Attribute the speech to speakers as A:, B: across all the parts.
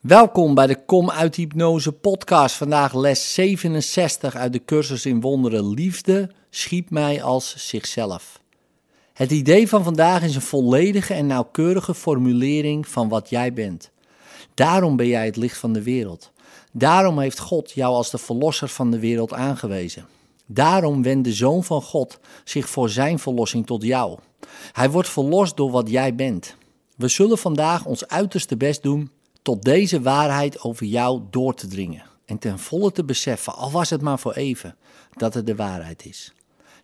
A: Welkom bij de Kom uit Hypnose podcast. Vandaag les 67 uit de cursus in wonderen liefde schiep mij als zichzelf. Het idee van vandaag is een volledige en nauwkeurige formulering van wat jij bent. Daarom ben jij het licht van de wereld. Daarom heeft God jou als de verlosser van de wereld aangewezen. Daarom wendt de Zoon van God zich voor zijn verlossing tot jou. Hij wordt verlost door wat jij bent. We zullen vandaag ons uiterste best doen tot deze waarheid over jou door te dringen en ten volle te beseffen, al was het maar voor even, dat het de waarheid is.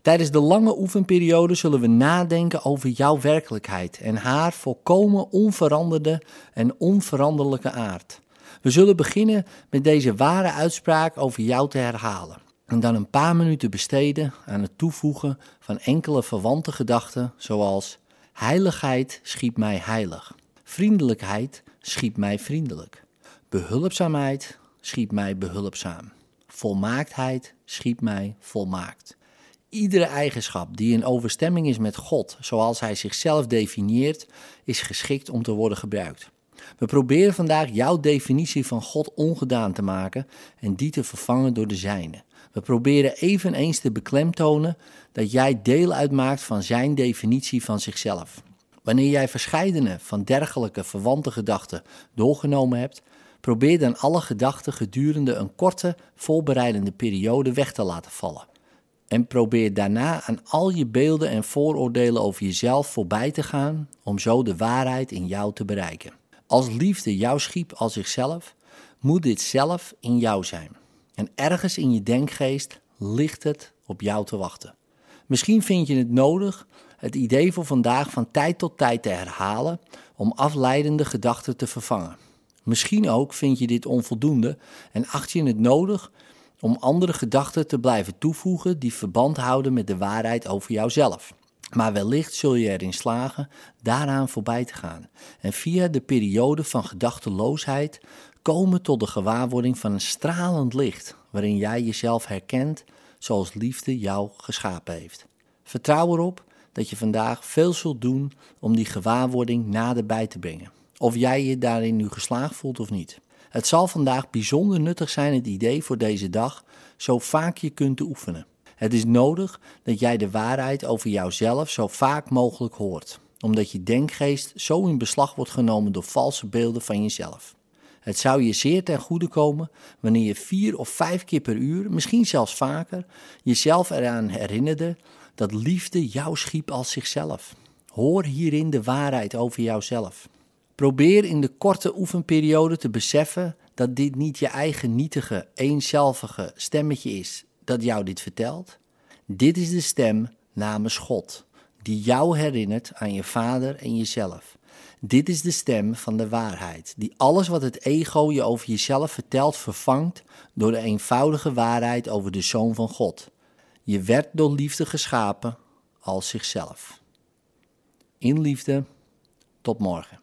A: Tijdens de lange oefenperiode zullen we nadenken over jouw werkelijkheid en haar volkomen onveranderde en onveranderlijke aard. We zullen beginnen met deze ware uitspraak over jou te herhalen. En dan een paar minuten besteden aan het toevoegen van enkele verwante gedachten, zoals: Heiligheid schiep mij heilig. Vriendelijkheid schiep mij vriendelijk. Behulpzaamheid schiep mij behulpzaam. Volmaaktheid schiep mij volmaakt. Iedere eigenschap die in overstemming is met God, zoals Hij zichzelf definieert, is geschikt om te worden gebruikt. We proberen vandaag jouw definitie van God ongedaan te maken en die te vervangen door de zijne. We proberen eveneens te beklemtonen dat jij deel uitmaakt van Zijn definitie van zichzelf. Wanneer jij verscheidene van dergelijke verwante gedachten doorgenomen hebt, probeer dan alle gedachten gedurende een korte, voorbereidende periode weg te laten vallen. En probeer daarna aan al je beelden en vooroordelen over jezelf voorbij te gaan om zo de waarheid in jou te bereiken. Als liefde jou schiep als zichzelf, moet dit zelf in jou zijn. En ergens in je denkgeest ligt het op jou te wachten. Misschien vind je het nodig het idee voor vandaag van tijd tot tijd te herhalen om afleidende gedachten te vervangen. Misschien ook vind je dit onvoldoende en acht je het nodig om andere gedachten te blijven toevoegen die verband houden met de waarheid over jouzelf. Maar wellicht zul je erin slagen daaraan voorbij te gaan en via de periode van gedachteloosheid komen tot de gewaarwording van een stralend licht waarin jij jezelf herkent zoals liefde jou geschapen heeft. Vertrouw erop dat je vandaag veel zult doen om die gewaarwording naderbij te brengen. Of jij je daarin nu geslaagd voelt of niet. Het zal vandaag bijzonder nuttig zijn, het idee voor deze dag, zo vaak je kunt oefenen. Het is nodig dat jij de waarheid over jouzelf zo vaak mogelijk hoort, omdat je denkgeest zo in beslag wordt genomen door valse beelden van jezelf. Het zou je zeer ten goede komen wanneer je vier of vijf keer per uur, misschien zelfs vaker, jezelf eraan herinnerde dat liefde jou schiep als zichzelf. Hoor hierin de waarheid over jouzelf. Probeer in de korte oefenperiode te beseffen dat dit niet je eigen nietige, eenzelvige stemmetje is dat jou dit vertelt. Dit is de stem namens God, die jou herinnert aan je vader en jezelf. Dit is de stem van de waarheid, die alles wat het ego je over jezelf vertelt vervangt door de eenvoudige waarheid over de Zoon van God. Je werd door liefde geschapen als zichzelf. In liefde, tot morgen.